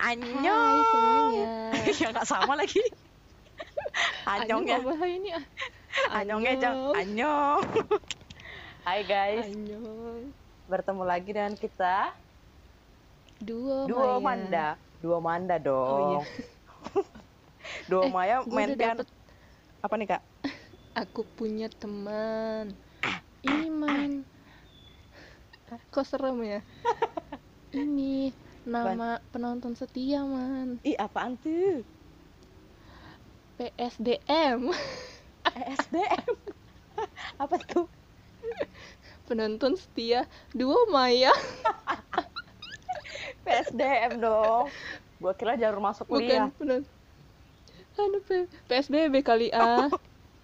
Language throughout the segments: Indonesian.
Annyeong. Hai semuanya. ya nggak sama lagi. Annyeong ya. Apa ini? Annyeongnya jang. Annyeong. Hai guys, Annyeong. bertemu lagi dengan kita Duo, Duo Maya. Manda. Duo Manda Oh dong. iya. Duo Eh, Maya main piano. dapet Apa nih kak? aku punya teman. Ini man. Kok serem ya? Ini nama penonton setia man. Ih apaan tuh? PSDM. ESDM. apa tuh? penonton setia Duo Maya. PSDM dong. Gua kira jalur masuk kuliah. Bukan penonton. Aduh, P- PSBB kali ah.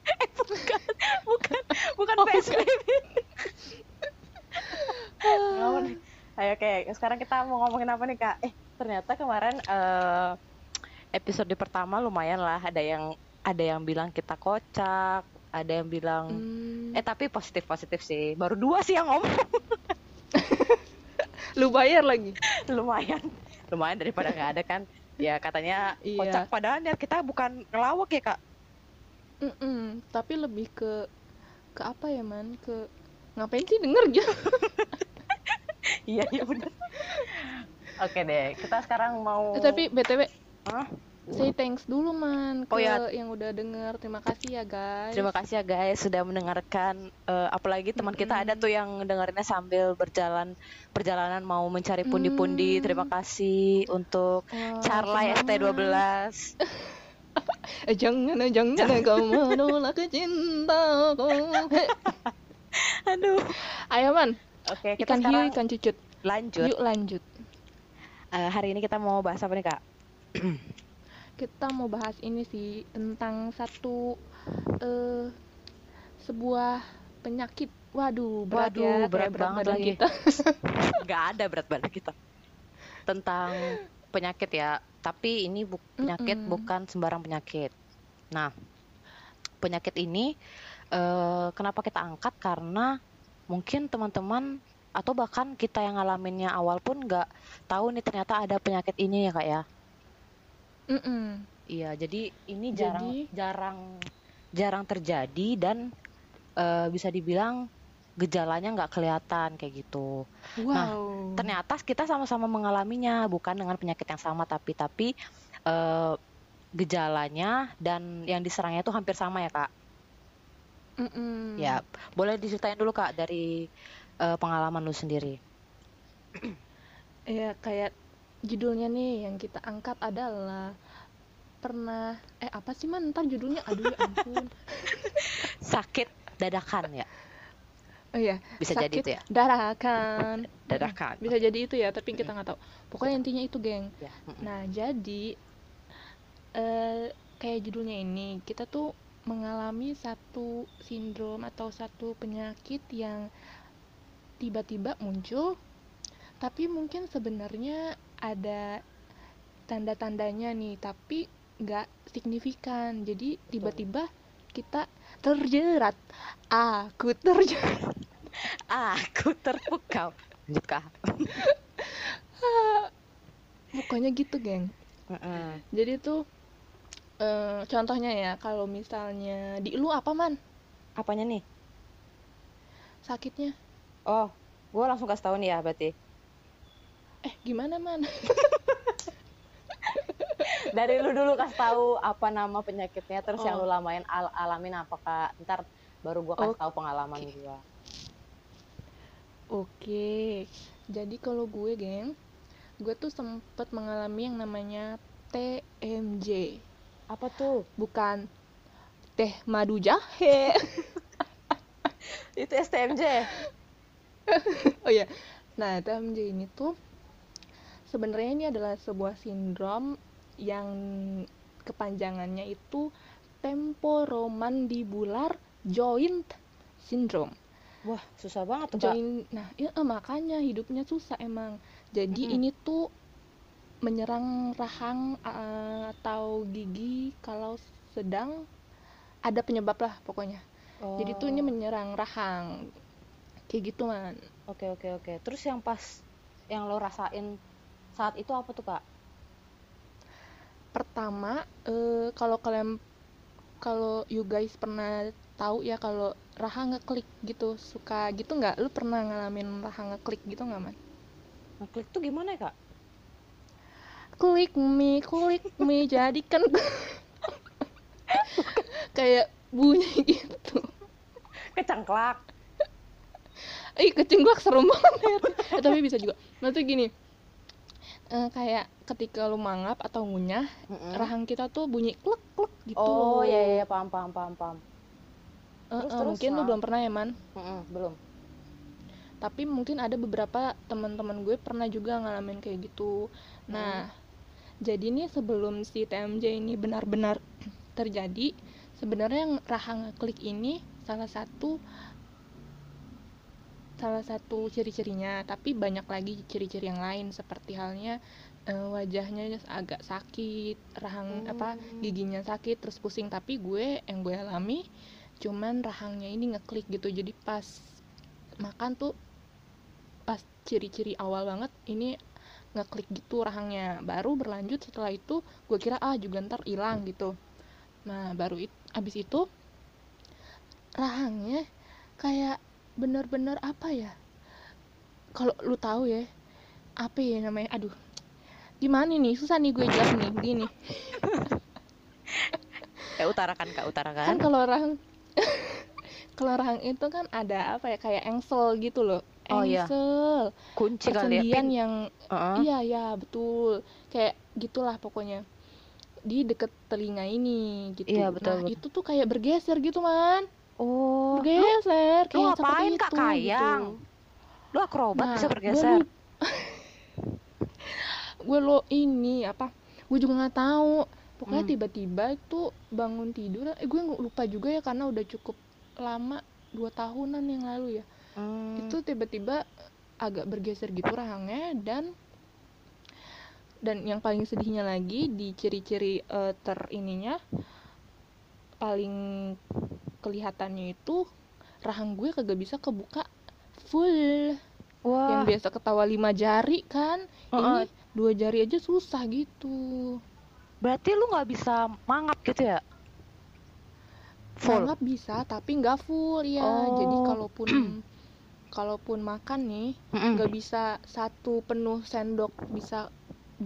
bukan, bukan, bukan Oh, bukan. PSBB. Nih. Ayo oke, sekarang kita mau ngomongin apa nih kak? Eh ternyata kemarin eh, episode pertama lumayan lah. Ada yang ada yang bilang kita kocak, ada yang bilang Hmm, eh tapi positif positif sih. Baru dua sih yang ngomong. lu bayar lagi. lumayan, lumayan daripada nggak ada kan. Ya katanya Iya. kocak padahal niat kita bukan ngelawak ya kak. Mm-mm, tapi lebih ke ke apa ya man? Ke ngapain sih denger gitu? Iya iya benar. Oke deh, kita sekarang mau. Eh, tapi btw Hah? say thanks dulu man ke Oh, ya. yang udah denger. Terima kasih ya guys. Terima kasih ya guys sudah mendengarkan. Eh, apalagi teman kita ada tuh yang dengerinnya sambil berjalan perjalanan mau mencari pundi-pundi. Hmm. Terima kasih untuk Charlie semangat. ST12. Eh, jangan, eh, jangan kau menolak cintaku. Aduh. Ayo man, Oke, kita ikan hiu, ikan cucut. lanjut. Yuk lanjut. Eh, hari ini kita mau bahas apa nih kak? Kita mau bahas ini sih tentang satu eh sebuah penyakit. Waduh, berat Waduh, ya, kayak berat banget lagi. kita. Gak ada berat badan kita. Tentang penyakit ya. Tapi ini bu- penyakit Mm-mm. bukan sembarang penyakit. Nah, penyakit ini eh, kenapa kita angkat karena mungkin teman-teman atau bahkan kita yang ngalaminnya awal pun nggak tahu nih ternyata ada penyakit ini ya kak ya. Mm-mm. Iya, jadi ini jarang Jadi- jarang jarang terjadi dan eh, bisa dibilang gejalanya nggak kelihatan kayak gitu. Wow. Ternyata kita sama-sama mengalaminya, bukan dengan penyakit yang sama tapi tapi eh, gejalanya dan yang diserangnya itu hampir sama ya kak. Mm-mm. Ya, boleh diceritain dulu kak dari eh, pengalaman lu sendiri. Ya kayak judulnya nih yang kita angkat adalah pernah eh apa sih man ntar judulnya aduh ya ampun Sakit dadakan ya, oh iya bisa jadi sakit itu ya. dadakan Dadakan. bisa jadi itu ya tapi kita nggak tahu pokoknya intinya itu geng Ya, mm-mm. nah jadi eh kayak judulnya ini kita tuh mengalami satu sindrom atau satu penyakit yang tiba-tiba muncul tapi mungkin sebenarnya ada tanda-tandanya nih tapi nggak signifikan. Jadi tiba-tiba kita terjerat. Aku terjerat. Aku terpukau. Kak. pokoknya gitu geng. Jadi tuh eh, contohnya ya kalau misalnya di lu apa man Apanya nih? sakitnya Oh, gue langsung kasih tahu nih ya berarti. eh gimana man Dari lu dulu kasih tahu apa nama penyakitnya, terus yang Oh. lu lamain al- alamin apa kak? Ntar baru gue kasih Oke. tahu pengalaman gue. Oke, jadi kalau gue, geng, gue tuh sempet mengalami yang namanya TMJ, Apa tuh? bukan teh madu jahe. Itu STMJ. oh ya, nah TMJ ini tuh sebenarnya ini adalah sebuah sindrom yang kepanjangannya itu temporomandibular joint syndrome. Wah, susah banget tuh kak. Join, nah ya makanya hidupnya susah emang. Jadi Mm-mm. ini tuh menyerang rahang eh, atau gigi kalau sedang ada penyebab lah pokoknya. Jadi tuh ini Oh. menyerang rahang kayak gitu man. Oke oke oke. Terus yang pas yang lo rasain saat itu apa tuh kak? pertama eh, kalau kalian kalau you guys pernah tahu ya kalau Raha ngeklik gitu suka gitu nggak lu pernah ngalamin Raha ngeklik gitu nggak man ngeklik tuh gimana ya kak klik me klik me jadikan. Kayak bunyi gitu. Kecengklak. Ih kecengklak serem banget. Eh, tapi bisa juga. Nanti gini eh, kayak ketika lu mangap atau ngunyah Mm-mm. rahang kita tuh bunyi klek klek gitu oh iya iya iya, paham paham paham paham. Eh, Terus, eh, terus, mungkin lu ah. belum pernah ya man? Mm-mm, belum. Tapi mungkin ada beberapa teman-teman gue pernah juga ngalamin kayak gitu. Nah jadi nih sebelum si TMJ ini benar-benar terjadi sebenarnya yang rahang klik ini salah satu salah satu ciri-cirinya. Tapi banyak lagi ciri-ciri yang lain seperti halnya eh, wajahnya agak sakit rahang apa Hmm. giginya sakit terus pusing. Tapi gue yang gue alami cuman rahangnya ini ngeklik gitu. Jadi pas makan tuh pas ciri-ciri awal banget ini ngeklik gitu rahangnya. Baru berlanjut setelah itu gue kira ah juga ntar hilang gitu. Nah baru it, abis itu rahangnya kayak bener-bener apa ya? Kalau lu tahu ya apa ya namanya? Aduh gimana nih? Susah nih gue jelas nih gini eh utarakan kak utarakan kan kalau rahang kalau rahang itu kan ada apa ya? Kayak engsel gitu loh Oh, iya. kunci kali ya pin yang Heeh. iya ya betul kayak gitulah pokoknya di deket telinga ini gitu Iya, betul, nah betul. itu tuh kayak bergeser gitu man oh lu, bergeser lu kayak ngapain, seperti Kak itu Kayang? gitu. lu akrobat Nah, bisa bergeser gue lo ini apa gue juga nggak tahu pokoknya Hmm. tiba-tiba itu bangun tidur eh gue lupa juga ya karena udah cukup lama dua tahunan yang lalu ya Hmm. itu tiba-tiba agak bergeser gitu rahangnya dan dan yang paling sedihnya lagi di ciri-ciri eh, ter ininya paling kelihatannya itu rahang gue kagak bisa kebuka full wah yang biasa ketawa lima jari kan Heeh. ini dua jari aja susah gitu berarti lu nggak bisa mangap gitu ya full Mangap bisa tapi nggak full ya Oh. jadi kalaupun kalaupun makan nih nggak bisa satu penuh sendok bisa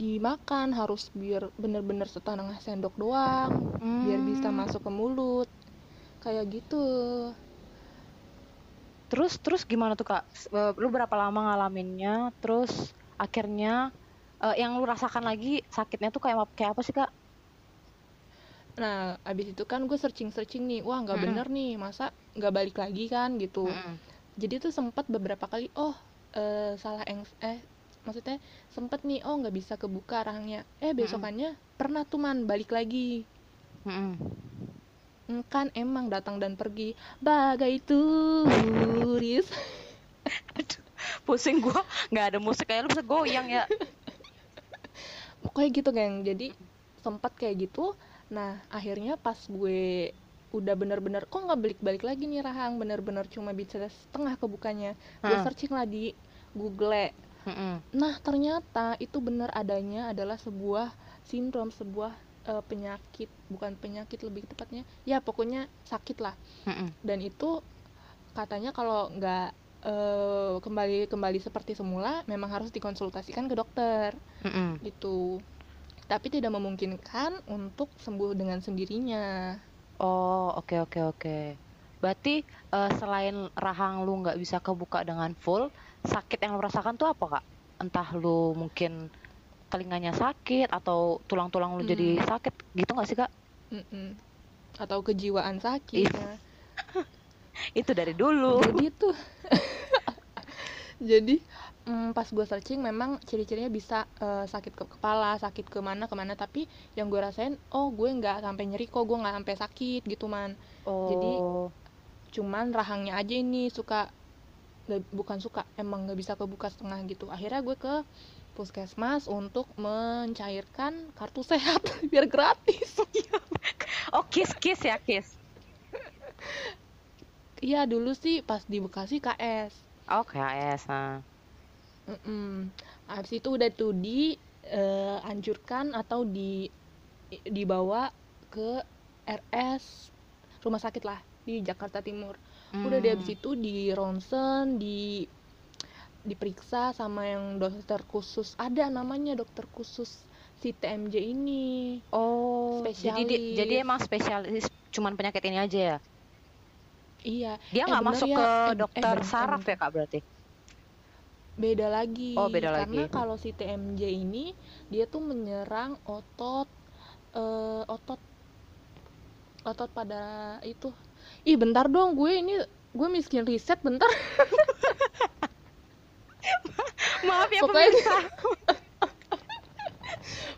dimakan harus biar bener-bener setengah sendok doang biar bisa Hmm. masuk ke mulut kayak gitu. Terus terus gimana tuh kak? Eh, lu berapa lama ngalaminnya? Terus akhirnya eh, yang lu rasakan lagi sakitnya tuh kayak kayak apa sih kak? Nah abis itu kan gue searching searching nih wah nggak Mm-mm. bener nih masa nggak balik lagi kan? gitu. Mm-mm. Jadi tuh sempat beberapa kali oh eh, salah eng eh maksudnya sempet nih oh nggak bisa kebuka rahangnya eh besokannya pernah tuh man balik lagi. Hmm, kan emang datang dan pergi bagai turis. Pusing gua. Nggak ada musik kayak lu bisa goyang ya. Pokoknya gitu geng. Jadi sempat kayak gitu. Nah akhirnya pas gue udah bener-bener kok nggak balik-balik lagi nih rahang bener-bener cuma bisa setengah kebukanya gue Hmm. searching lah di Google Mm-mm. nah ternyata itu benar adanya adalah sebuah sindrom sebuah eh, penyakit bukan penyakit lebih tepatnya ya pokoknya sakit lah Mm-mm. dan itu katanya kalau nggak eh, kembali kembali seperti semula memang harus dikonsultasikan ke dokter Mm-mm. gitu tapi tidak memungkinkan untuk sembuh dengan sendirinya oh oke oke oke. Berarti eh, selain rahang lu nggak bisa kebuka dengan full sakit yang lu rasakan tuh apa kak? Entah lu mungkin telinganya sakit atau tulang-tulang lu jadi Hmm. sakit gitu nggak sih kak? Mm-mm. atau kejiwaan sakit. Itu dari dulu. Jadi tuh jadi mm, pas gue searching memang ciri-cirinya bisa eh, sakit ke kepala sakit ke mana ke mana tapi yang gue rasain oh gue nggak sampai nyeri kok gue nggak sampai sakit gitu man. Jadi, oh. cuman rahangnya aja ini suka nggak- bukan suka emang nggak bisa kebuka setengah gitu. Akhirnya gue ke puskesmas untuk mencairkan kartu sehat biar gratis. Oh kiss kiss ya kiss. Iya dulu sih pas di Bekasi KS oh KS nah Mm-mm. Habis itu udah tuh di eh, anjurkan atau di dibawa ke RS rumah sakit lah di Jakarta Timur udah deh abis Hmm. itu di ronsen di diperiksa sama yang dokter khusus ada namanya dokter khusus si TMJ ini Oh, jadi Spesialis. jadi emang spesialis cuman penyakit ini aja ya? iya Dia Eh, nggak bener masuk ya. ke Eh, eh, dokter bener, saraf ya kak berarti? Beda lagi Oh, beda karena lagi. kalau si TMJ ini dia tuh menyerang otot eh, otot otot pada itu ih bentar dong gue ini gue miskin riset bentar Maaf ya Pokoknya- pemirsa.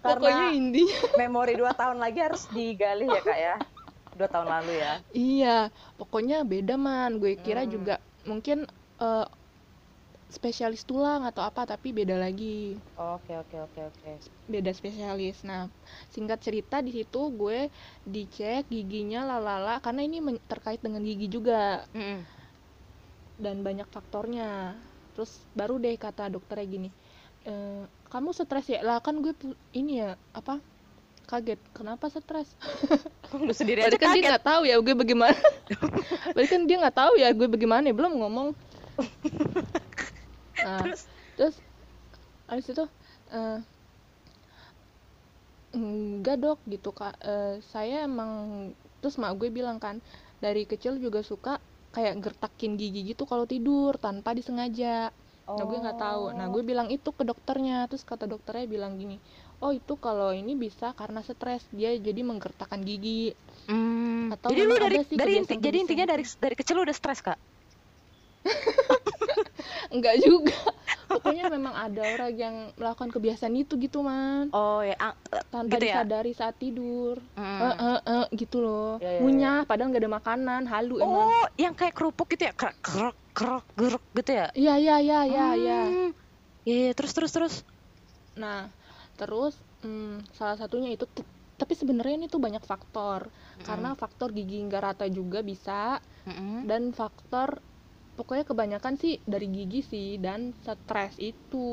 pokoknya intinya memori dua tahun lagi harus digali ya kak ya. Dua tahun lalu ya. iya pokoknya beda man gue kira Hmm. juga mungkin eh, spesialis tulang atau apa tapi beda lagi Oke oke oke oke. beda spesialis. Nah, singkat cerita di situ gue dicek giginya lalala karena ini terkait dengan gigi juga Mm-mm. dan banyak faktornya. Terus baru deh kata dokternya gini, "E, kamu stres ya? Lah kan gue ini ya apa? Kaget. Kenapa stres? Lu sendiri aja kan dia kaget. nggak tahu ya gue bagaimana. Berarti kan dia nggak tahu ya gue bagaimana belum ngomong. Terus? terus habis itu eh, enggak dok gitu kak. Eh, saya emang terus mak gue bilang kan dari kecil juga suka kayak gertakin gigi gitu kalau tidur tanpa disengaja. Nah gue nggak tahu. Nah gue bilang itu ke dokternya. Terus kata dokternya bilang gini oh itu kalau ini bisa karena stres. Dia jadi menggertakkan gigi. Hmm, Atau jadi lu dari dari inti, jadi intinya dari dari kecil lu udah stres kak? enggak juga pokoknya memang ada orang yang melakukan kebiasaan itu gitu man Oh ya, ang- tanpa Gitu ya? disadari saat tidur mm. eh eh eh gitu loh Ya, ya, ya. ngunyah padahal nggak ada makanan halu emang Oh, yang kayak kerupuk gitu ya, krek krek krek gerek gitu ya? iya iya iya iya iya Hmm. Iya, iya, terus terus terus. nah terus mm, salah satunya itu tapi sebenarnya ini tuh banyak faktor karena faktor gigi nggak rata juga bisa Mm-mm. dan faktor pokoknya kebanyakan sih dari gigi sih dan stres itu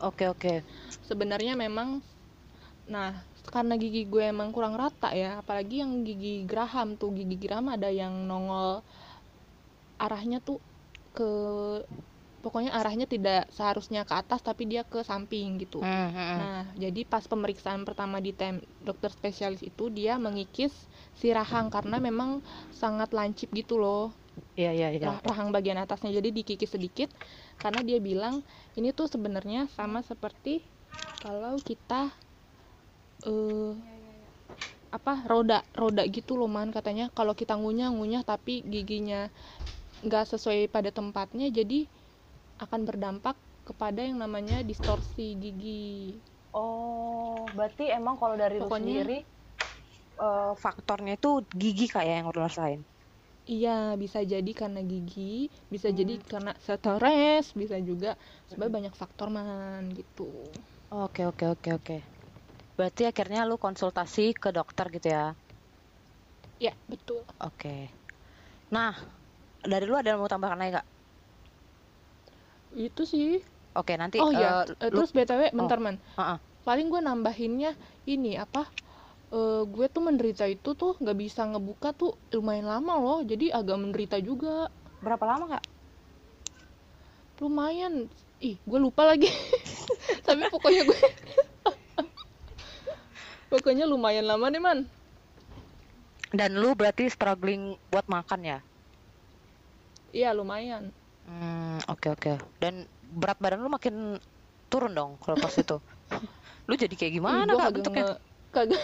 Oke oke. sebenarnya memang nah karena gigi gue emang kurang rata ya apalagi yang gigi geraham tuh gigi geraham ada yang nongol arahnya tuh ke pokoknya arahnya tidak seharusnya ke atas tapi dia ke samping gitu Hmm, hmm, hmm. nah jadi pas pemeriksaan pertama di tem dokter spesialis itu dia mengikis si rahang karena memang sangat lancip gitu loh Iya iya iya. rah- rahang bagian atasnya jadi dikikis sedikit karena dia bilang ini tuh sebenarnya sama seperti kalau kita eh apa roda roda gitu loh man katanya kalau kita ngunyah ngunyah tapi giginya nggak sesuai pada tempatnya jadi akan berdampak kepada yang namanya distorsi gigi Oh, berarti emang kalau dari lu Pokoknya- sendiri Eh, faktornya itu gigi kayak yang lu rasain. Iya, bisa jadi karena gigi, bisa jadi Hmm. karena stres, bisa juga sebenarnya banyak faktor man gitu. Oke oke oke oke. Berarti akhirnya lu konsultasi ke dokter gitu ya? Ya, betul. Oke. Nah, dari lu ada yang mau tambahkan lagi gak? Itu sih. Oke nanti. oh ya, eh, lu- terus BTW bentar man. Heeh. Paling gue nambahinnya ini apa? Eh, gue tuh menderita itu tuh nggak bisa ngebuka tuh lumayan lama loh, jadi agak menderita juga. berapa lama kak? Lumayan. Ih, gue lupa lagi. Tapi pokoknya gue Pokoknya lumayan lama deh, Man. Dan lu berarti struggling buat makan ya? Iya, lumayan. Hmm, oke oke. Dan berat badan lu makin turun dong kalau pas itu. Lu jadi kayak gimana kak kagak bentuknya? nge- kagak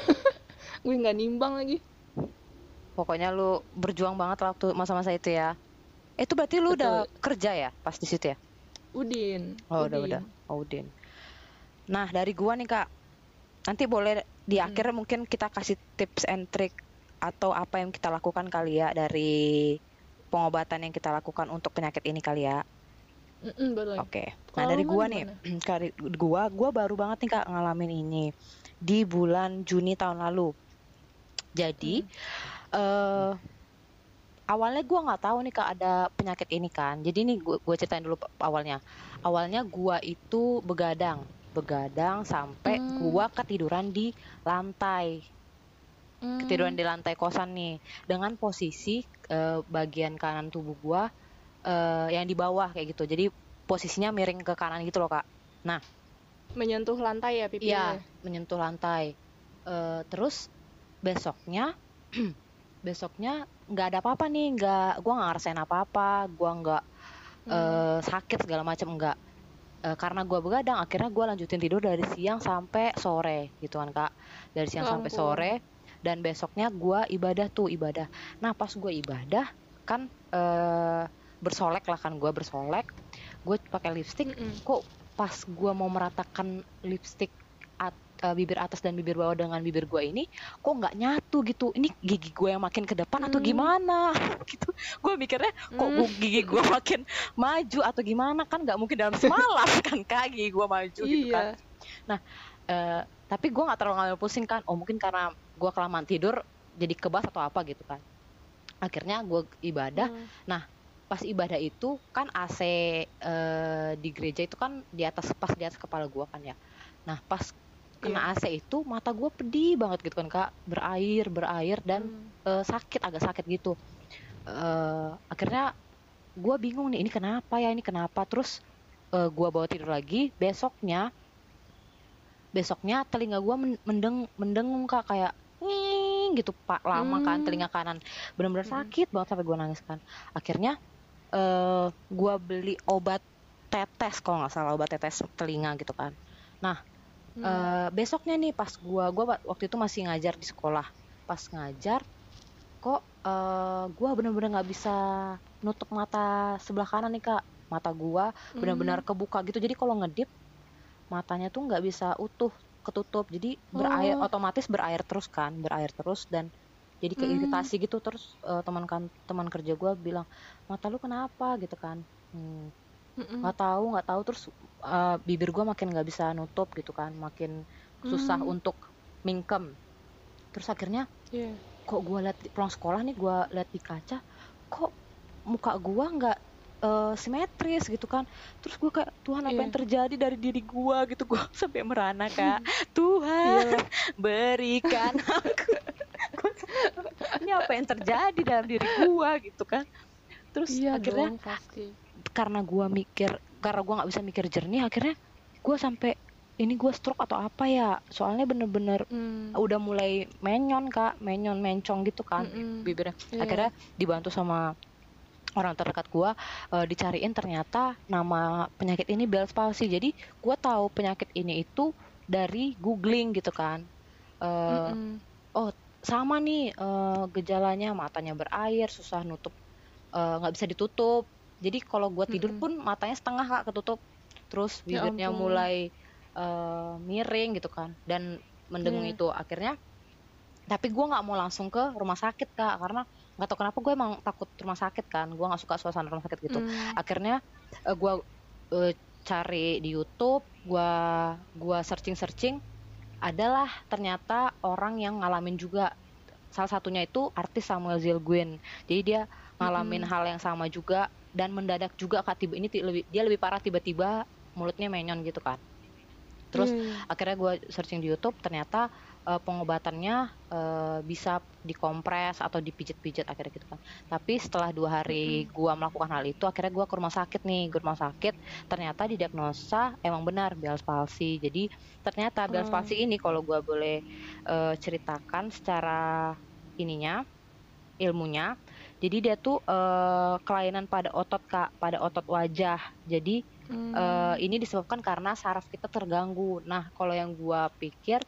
gue nggak nimbang lagi. Pokoknya lu berjuang banget waktu masa-masa itu ya. Itu berarti lu udah Betul. kerja ya pas di situ ya? Udin. Oh udah Udin. udah. Oh Udin. Nah dari gua nih kak, nanti boleh di Hmm. akhir mungkin kita kasih tips and trick atau apa yang kita lakukan kali ya dari pengobatan yang kita lakukan untuk penyakit ini kali ya. Mm-mm, boleh. Oke. Nah Kalau dari gua nih, dari gua, gua baru banget nih kak ngalamin ini di bulan Juni tahun lalu. Jadi eh awalnya gua nggak tahu nih kak ada penyakit ini kan. Jadi nih gua ceritain dulu awalnya. Awalnya gua itu begadang. begadang sampai Hmm. gua ketiduran di lantai Hmm. ketiduran di lantai kosan nih dengan posisi eh, bagian kanan tubuh gua eh, yang di bawah kayak gitu jadi posisinya miring ke kanan gitu loh kak menyentuh lantai ya pipinya Iya menyentuh lantai Eh, terus besoknya besoknya nggak ada apa-apa nih nggak gua nggak ngerasain apa-apa gua nggak Hmm. eh, sakit segala macam enggak Eh, karena gua begadang akhirnya gua lanjutin tidur dari siang sampai sore gitu kan kak dari siang Ya sampai sore dan besoknya gua ibadah tuh ibadah nah pas gua ibadah kan eh, bersolek lah kan gua bersolek gue pakai lipstick Mm-mm. kok pas gua mau meratakan lipstick eh, bibir atas dan bibir bawah dengan bibir gua ini kok nggak nyatu gitu? Ini gigi gue yang makin ke depan atau Hmm. gimana? Gitu. Gue mikirnya kok Hmm. gua- gigi gue makin maju atau gimana? Kan nggak mungkin dalam semalam kan kaki gue maju gitu kan. Iya Eh, tapi gue nggak terlalu ngambil pusing kan. Oh mungkin karena gue kelamaan tidur jadi kebas atau apa gitu kan. Akhirnya gue ibadah. Hmm. pas ibadah itu kan AC eh, di gereja itu kan di atas pas di atas kepala gua kan ya. Nah pas kena AC itu mata gua pedih banget gitu kan kak. Berair berair dan Hmm. eh, sakit agak sakit gitu. Eh, akhirnya gua bingung nih ini kenapa ya ini kenapa? Terus eh, gua bawa tidur lagi besoknya besoknya telinga gua men- mendeng mendengung kak kayak nging gitu pak lama kan Hmm. telinga kanan. Benar-benar Mm-mm. sakit banget sampai gua nangis kan. Akhirnya eh gua beli obat tetes kalau nggak salah obat tetes telinga gitu kan Hmm. Eh, besoknya nih pas gua gua wa- waktu itu masih ngajar di sekolah pas ngajar kok eh gua bener-bener nggak bisa nutup mata sebelah kanan nih kak mata gua benar-benar Hmm. kebuka gitu jadi kalau ngedip matanya tuh nggak bisa utuh ketutup jadi berair Oh. otomatis berair terus kan berair terus dan jadi Hmm. keiritasi gitu terus eh, teman kan teman kerja gua bilang mata lu kenapa gitu kan Hmm, Mm-mm. nggak tahu nggak tahu terus eh, bibir gua makin nggak bisa nutup gitu kan makin susah Hmm. untuk mingkem terus akhirnya Iya. kok gua liat di- pulang sekolah nih gua liat di kaca kok muka gua nggak eh, simetris gitu kan terus gua kayak Tuhan apa Iya. yang terjadi dari diri gua gitu gua sampai merana kak Tuhan Iya. berikan aku Gua sampai, ini apa yang terjadi dalam diri gua gitu kan terus Iya akhirnya dong pasti. Karena gua mikir karena gua nggak bisa mikir jernih akhirnya gua sampai ini gua stroke atau apa ya soalnya bener-bener Hmm. udah mulai menyon kak menyon mencong gitu kan Mm-mm. bibirnya Iya. akhirnya dibantu sama orang terdekat gua eh, dicariin ternyata nama penyakit ini Bell's palsy jadi gua tahu penyakit ini itu dari googling gitu kan Eh, Mm-mm. sama nih eh, gejalanya matanya berair susah nutup eh, nggak bisa ditutup jadi kalau gua tidur pun matanya setengah kak ketutup. Terus Ya bibirnya ampun. mulai eh, miring gitu kan. Dan mendengung Iya. itu akhirnya. Tapi gua nggak mau langsung ke rumah sakit kak karena nggak tahu kenapa gue emang takut rumah sakit kan. Gua nggak suka suasana rumah sakit gitu. Hmm. akhirnya eh, gua eh, cari di YouTube gua gua searching searching adalah ternyata orang yang ngalamin juga. Salah satunya itu artis Samuel Zilguin. Jadi dia ngalamin Mm-mm. hal yang sama juga dan mendadak juga kak tiba ini lebih dia lebih parah tiba-tiba mulutnya menyon gitu kan terus iya. akhirnya gue searching di YouTube ternyata eh, pengobatannya eh, bisa dikompres atau dipijit-pijit akhirnya gitu kan tapi setelah dua hari gua melakukan hal itu akhirnya gua ke rumah sakit nih ke rumah sakit ternyata didiagnosa emang benar Bell's palsy jadi ternyata Bell's Oh. palsy ini kalau gua boleh eh, ceritakan secara ininya ilmunya jadi dia tuh eh, kelainan pada otot kak pada otot wajah jadi Hmm. Eh, ini disebabkan karena saraf kita terganggu. Nah, kalau yang gua pikir,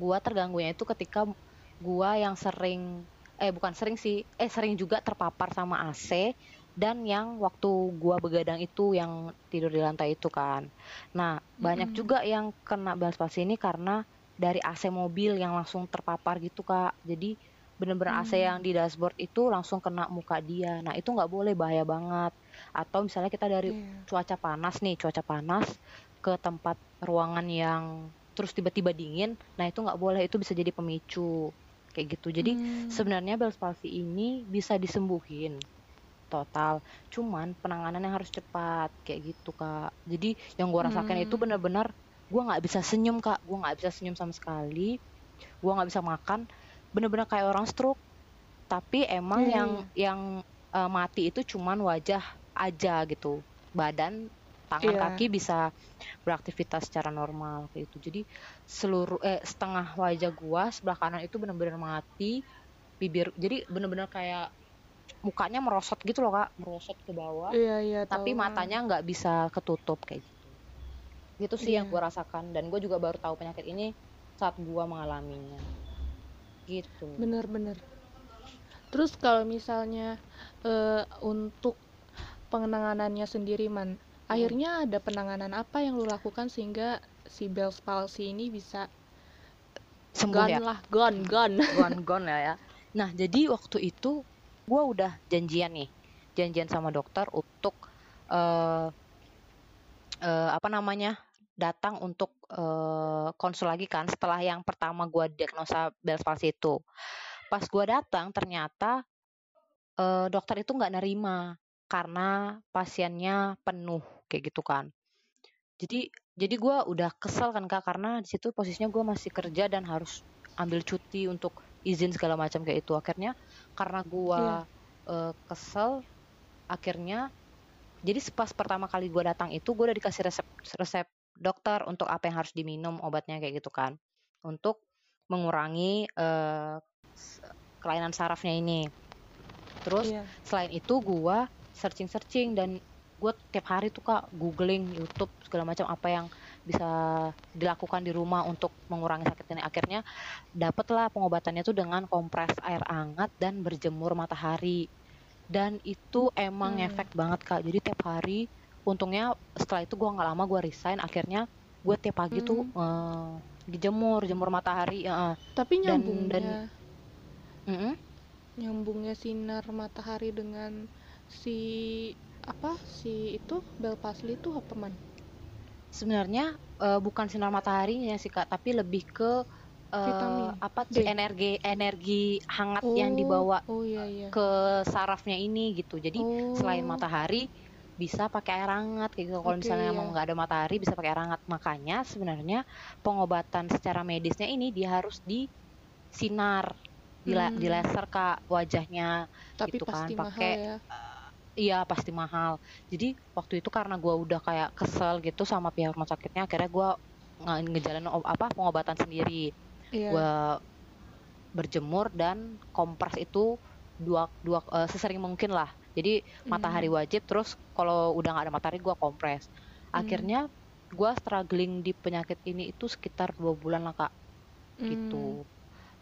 gua terganggunya itu ketika gua yang sering, eh bukan sering sih, eh sering juga terpapar sama AC dan yang waktu gua begadang itu yang tidur di lantai itu kan. Nah, banyak Mm-mm. juga yang kena Bell's palsy ini karena dari AC mobil yang langsung terpapar gitu kak. Jadi bener-bener AC Hmm. yang di dashboard itu langsung kena muka dia. Nah, itu nggak boleh bahaya banget. Atau misalnya kita dari Iya. cuaca panas nih cuaca panas ke tempat ruangan yang terus tiba-tiba dingin nah itu nggak boleh itu bisa jadi pemicu kayak gitu jadi Hmm. sebenarnya Bell's palsy ini bisa disembuhin total cuman penanganan yang harus cepat kayak gitu kak jadi yang gua rasakan itu Hmm. benar-benar gue nggak bisa senyum kak gue nggak bisa senyum sama sekali gue nggak bisa makan bener-bener kayak orang stroke. Tapi emang Iya, yang yang eh, mati itu cuman wajah aja gitu. Badan tangan Iya. kaki bisa beraktivitas secara normal kayak gitu. Jadi seluruh eh setengah wajah gua sebelah kanan itu bener-bener mati bibir jadi bener-bener kayak mukanya merosot gitu loh kak. Merosot ke bawah iya iya tapi tahu. matanya nggak bisa ketutup kayak gitu. Gitu sih yang Iya. gue rasakan. Dan gue juga baru tahu penyakit ini saat gue mengalaminya gitu. Bener-bener terus kalau misalnya eh, untuk penanganannya sendiri man akhirnya ada penanganan apa yang lu lakukan sehingga si Bell's palsy ini bisa sembuh gone ya lah gone gone. Gone gone ya ya. Nah jadi waktu itu gue udah janjian nih janjian sama dokter untuk eh eh, apa namanya datang untuk eh, konsul lagi kan setelah yang pertama gue diagnosa Bell's palsy itu. Pas gue datang ternyata eh, dokter itu nggak nerima karena pasiennya penuh kayak gitu kan. Jadi jadi gue udah kesel kan kak karena di situ posisinya gue masih kerja dan harus ambil cuti untuk izin segala macam kayak itu. Akhirnya karena gue Iya. eh, kesel akhirnya jadi pas pertama kali gue datang itu gue udah dikasih resep resep dokter untuk apa yang harus diminum obatnya kayak gitu kan. Untuk mengurangi s- kelainan sarafnya ini. Terus Iya. selain itu gua searching searching dan gue tiap hari tuh kak googling YouTube segala macam apa yang bisa dilakukan di rumah untuk mengurangi sakit ini. Akhirnya dapatlah pengobatannya tuh dengan kompres air hangat dan berjemur matahari. Dan itu emang Hmm. ngefek banget kak. Jadi tiap hari untungnya setelah itu gua nggak lama gua resign akhirnya gue tiap pagi tuh eh, dijemur jemur matahari ya, tapi Dan- nyambungnya dan- Mm-mm. nyambungnya sinar matahari dengan si apa si itu Bell palsy itu apa man? Sebenarnya eh, bukan sinar mataharinya sih kak tapi lebih ke Vitamin apa sih energi energi hangat yang dibawa oh iya iya. ke sarafnya ini gitu. Jadi selain Oh. matahari bisa pakai air hangat kayak gitu kalau Oke, misalnya iya. mau nggak ada matahari bisa pakai air hangat makanya sebenarnya pengobatan secara medisnya ini dia harus di sinar Hmm. laser kak wajahnya tapi gitu kan, pasti pakai ya Iya pasti mahal. Jadi waktu itu karena gua udah kayak kesel gitu sama pihak rumah sakitnya, akhirnya gua nge- ngejalanin ob- apa pengobatan sendiri. iya Gua berjemur dan kompres itu dua dua eh, sesering mungkin lah. Jadi matahari Hmm. wajib, terus kalau udah nggak ada matahari gua kompres. Hmm. Akhirnya gua struggling di penyakit ini itu sekitar dua bulan lah kak, Hmm. gitu.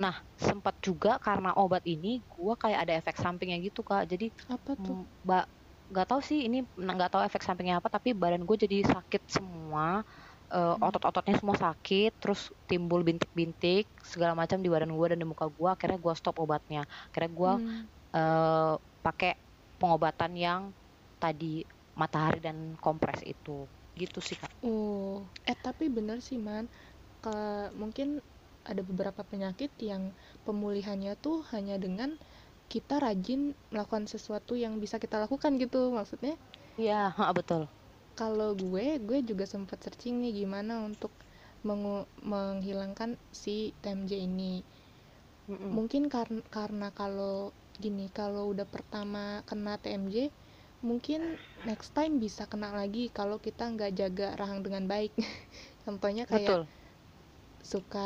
Nah sempat juga karena obat ini gua kayak ada efek sampingnya gitu kak. Jadi apa tuh Mbak, nggak tahu sih ini nggak tahu efek sampingnya apa tapi badan gue jadi sakit semua Hmm. otot-ototnya semua sakit terus timbul bintik-bintik segala macam di badan gue dan di muka gue akhirnya gue stop obatnya akhirnya gue Hmm. eh, pakai pengobatan yang tadi matahari dan kompres itu gitu sih kak Oh, eh tapi bener sih man, Ke- mungkin ada beberapa penyakit yang pemulihannya tuh hanya dengan kita rajin melakukan sesuatu yang bisa kita lakukan gitu maksudnya. iya betul Kalau gue, gue juga sempat searching nih gimana untuk mengu- menghilangkan si TMJ ini. Mm-mm. Mungkin karena karena kalau gini, kalau udah pertama kena TMJ, mungkin next time bisa kena lagi kalau kita nggak jaga rahang dengan baik. Contohnya kayak betul suka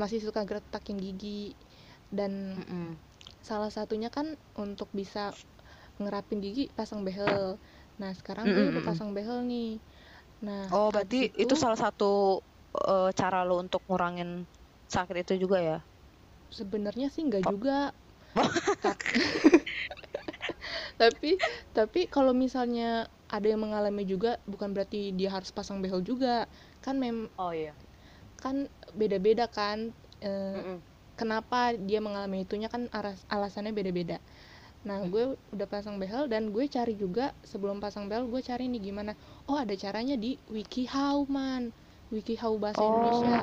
masih suka gertakin gigi dan Mm-mm. salah satunya kan untuk bisa ngerapin gigi pasang behel. Nah, sekarang gue udah pasang behel nih. Nah, oh berarti itu salah satu eh, cara lo untuk ngurangin sakit itu juga ya sebenarnya sih nggak Oh. juga tapi tapi kalau misalnya ada yang mengalami juga bukan berarti dia harus pasang behel juga. Kan mem oh iya. kan beda-beda kan eh, Mm-mm. kenapa dia mengalami itunya kan aras- alasannya beda-beda. Nah gue udah pasang behel dan gue cari juga sebelum pasang behel gue cari nih gimana. Oh ada caranya di WikiHow man. WikiHow bahasa Oh. Indonesia.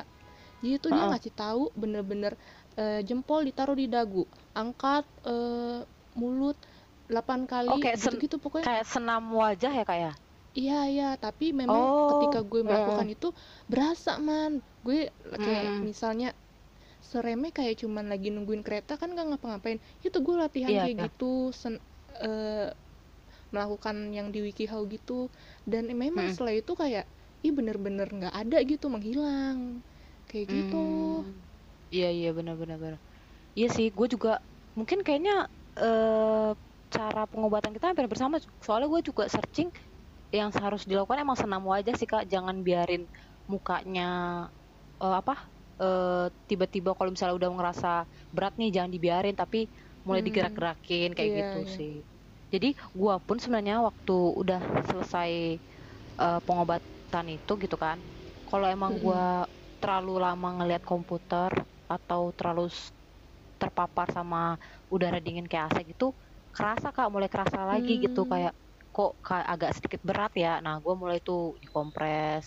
Jadi tuh dia Ha-ha. ngasih tahu bener-bener eh, jempol ditaruh di dagu angkat eh, mulut 8 kali Oh, kayak gitu-gitu pokoknya kayak senam wajah ya kak ya Iya iya, tapi memang Oh, ketika gue mm, melakukan itu berasa man. Gue kayak mm, misalnya seremeh kayak cuman lagi nungguin kereta kan nggak ngapa-ngapain. Itu gue latihan iya, kayak iya. gitu, sen- eh, melakukan yang di WikiHow gitu. Dan memang Mm, setelah itu kayak, ih bener-bener nggak ada gitu, menghilang. Kayak gitu. Iya, iya, benar-benar. benar. Iya sih, gue juga mungkin kayaknya eh, cara pengobatan kita hampir bersama. Soalnya gue juga searching yang harus dilakukan emang senam wajah sih Kak. Jangan biarin mukanya eh, apa eh, tiba-tiba kalau misalnya udah ngerasa berat nih jangan dibiarin tapi mulai Hmm, digerak-gerakin kayak iya gitu iya. sih. Jadi gua pun sebenarnya waktu udah selesai eh, pengobatan itu gitu kan. Kalau emang Mm-mm. gua terlalu lama ngelihat komputer atau terlalu terpapar sama udara dingin kayak AC gitu, kerasa Kak, mulai kerasa lagi gitu Hmm, kayak kok kayak agak sedikit berat ya. Nah, gua mulai tuh dikompres.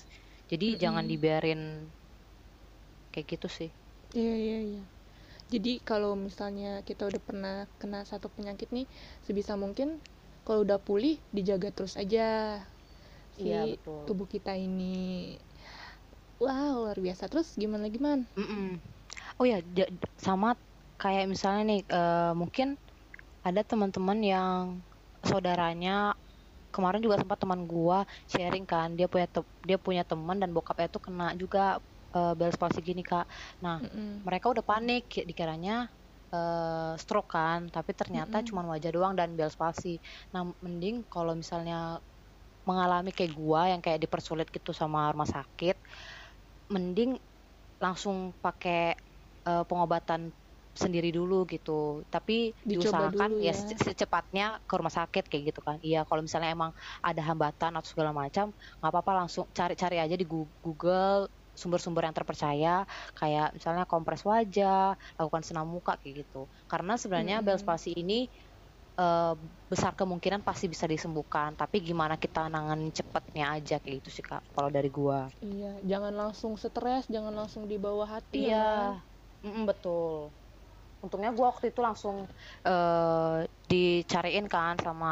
Jadi jangan mm-mm. dibiarin kayak gitu sih. Iya iya iya. Jadi kalau misalnya kita udah pernah kena satu penyakit nih, sebisa mungkin kalau udah pulih dijaga terus aja Iya, si betul. tubuh kita ini. Wow, luar biasa. Terus gimana lagi, Man? Mm-mm. Oh ya, ja- sama kayak misalnya nih, eh, mungkin ada teman-teman yang saudaranya kemarin juga sempat teman gua sharing kan, dia punya te- dia punya teman dan bokapnya tuh kena juga eh, Bell's palsy gini Kak. Nah, Mm-mm. mereka udah panik, ki- dikiranya eh, stroke kan, tapi ternyata Mm-mm. cuma wajah doang dan Bell's palsy. Nah, mending kalau misalnya mengalami kayak gua yang kayak dipersulit gitu sama rumah sakit, mending langsung pakai eh, pengobatan sendiri dulu gitu. Tapi Dicoba diusahakan dulu ya ya. sece- secepatnya ke rumah sakit kayak gitu kan. Iya, kalau misalnya emang ada hambatan atau segala macam, nggak apa-apa langsung cari-cari aja di Google sumber-sumber yang terpercaya kayak misalnya kompres wajah, lakukan senam muka kayak gitu. Karena sebenarnya Mm-mm. palsy ini eh, besar kemungkinan pasti bisa disembuhkan, tapi gimana kita nanganin cepatnya aja kayak gitu sih Kak, kalau dari gua. Iya, jangan langsung stres, jangan langsung dibawa hati ya, Iya, Man. Mm-mm, betul. Untungnya gua waktu itu langsung eh, dicariin kan sama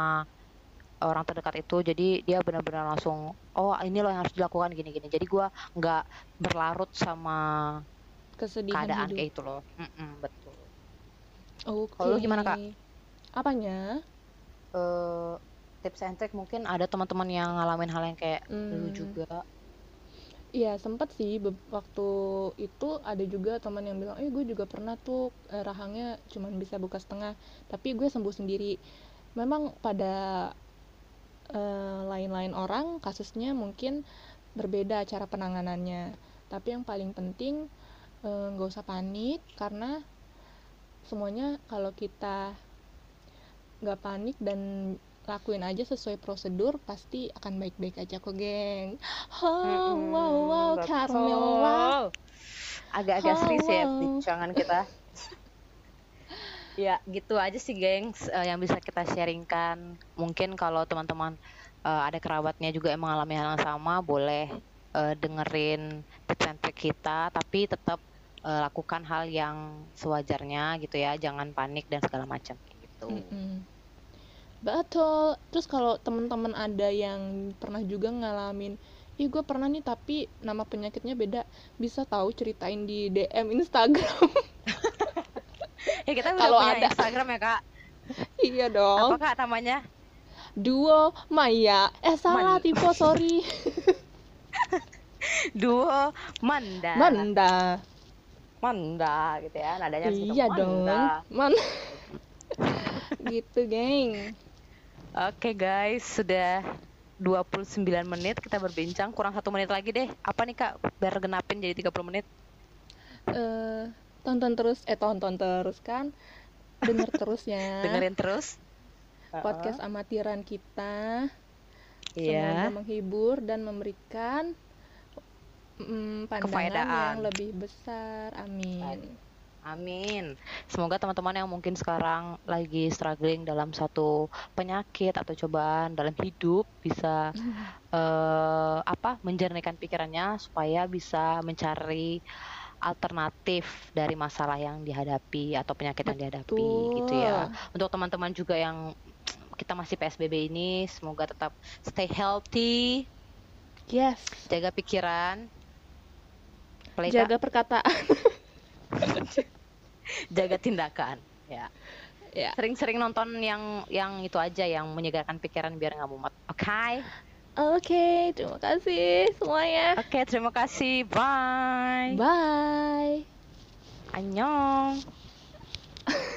orang terdekat itu, jadi dia benar-benar langsung, oh ini loh yang harus dilakukan gini-gini. Jadi gua nggak berlarut sama Kesedihan keadaan hidup. kayak itu loh. Mm-mm, betul. Oke. Kalau gimana Kak? Apanya? Eh, tips and trick mungkin ada teman-teman yang ngalamin hal yang kayak lu Hmm. juga. Iya, sempat sih waktu itu ada juga teman yang bilang, "Eh, gue juga pernah tuh eh, rahangnya cuman bisa buka setengah, tapi gue sembuh sendiri." Memang pada eh, lain-lain orang kasusnya mungkin berbeda cara penanganannya. Tapi yang paling penting eh, nggak usah panik karena semuanya kalau kita nggak panik dan lakuin aja sesuai prosedur pasti akan baik-baik aja kok, geng. Oh, wow, wow, Mm-mm, Carmela. betul. Agak-agak Oh, serius ya wow. bincangan kita. Ya, gitu aja sih, gengs, eh, yang bisa kita sharingkan. Mungkin kalau teman-teman eh, ada kerabatnya juga yang mengalami hal yang sama, boleh eh, dengerin tips and trick kita, tapi tetap eh, lakukan hal yang sewajarnya gitu ya, jangan panik dan segala macam gitu. Mm-mm. Betul. Terus kalau teman-teman ada yang pernah juga ngalamin, ih gue pernah nih tapi nama penyakitnya beda, bisa tahu ceritain di DM Instagram. Ya, kita udah Kalau punya ada. Instagram ya, Kak. iya Apa dong. Kak namanya? Duo Maya. Eh salah Man. tipe, sorry. Duo Manda. Manda. Manda gitu ya, nadanya Iya dong. Manda. Man. gitu, geng. Oke guys, sudah 29 menit kita berbincang, kurang satu menit lagi deh. Apa nih Kak, biar genapin jadi 30 menit? Eh, tonton terus, eh tonton terus kan. Denger terus ya. Dengerin terus. podcast amatiran kita. Iya. Semoga menghibur dan memberikan mm, pandangan Kefaedaan. yang lebih besar. Amin. Amin. Semoga teman-teman yang mungkin sekarang lagi struggling dalam satu penyakit atau cobaan dalam hidup bisa eh, apa menjernihkan pikirannya supaya bisa mencari alternatif dari masalah yang dihadapi atau penyakit yang dihadapi gitu ya. Untuk teman-teman juga yang kita masih PSBB ini semoga tetap stay healthy, Yes. jaga pikiran, play Jaga perkataan. jaga tindakan. Ya. ya. Sering-sering nonton yang yang itu aja yang menyegarkan pikiran biar nggak mumet. Oke. Oke, terima kasih semuanya. Oke, terima kasih. Bye. Bye. Annyeong.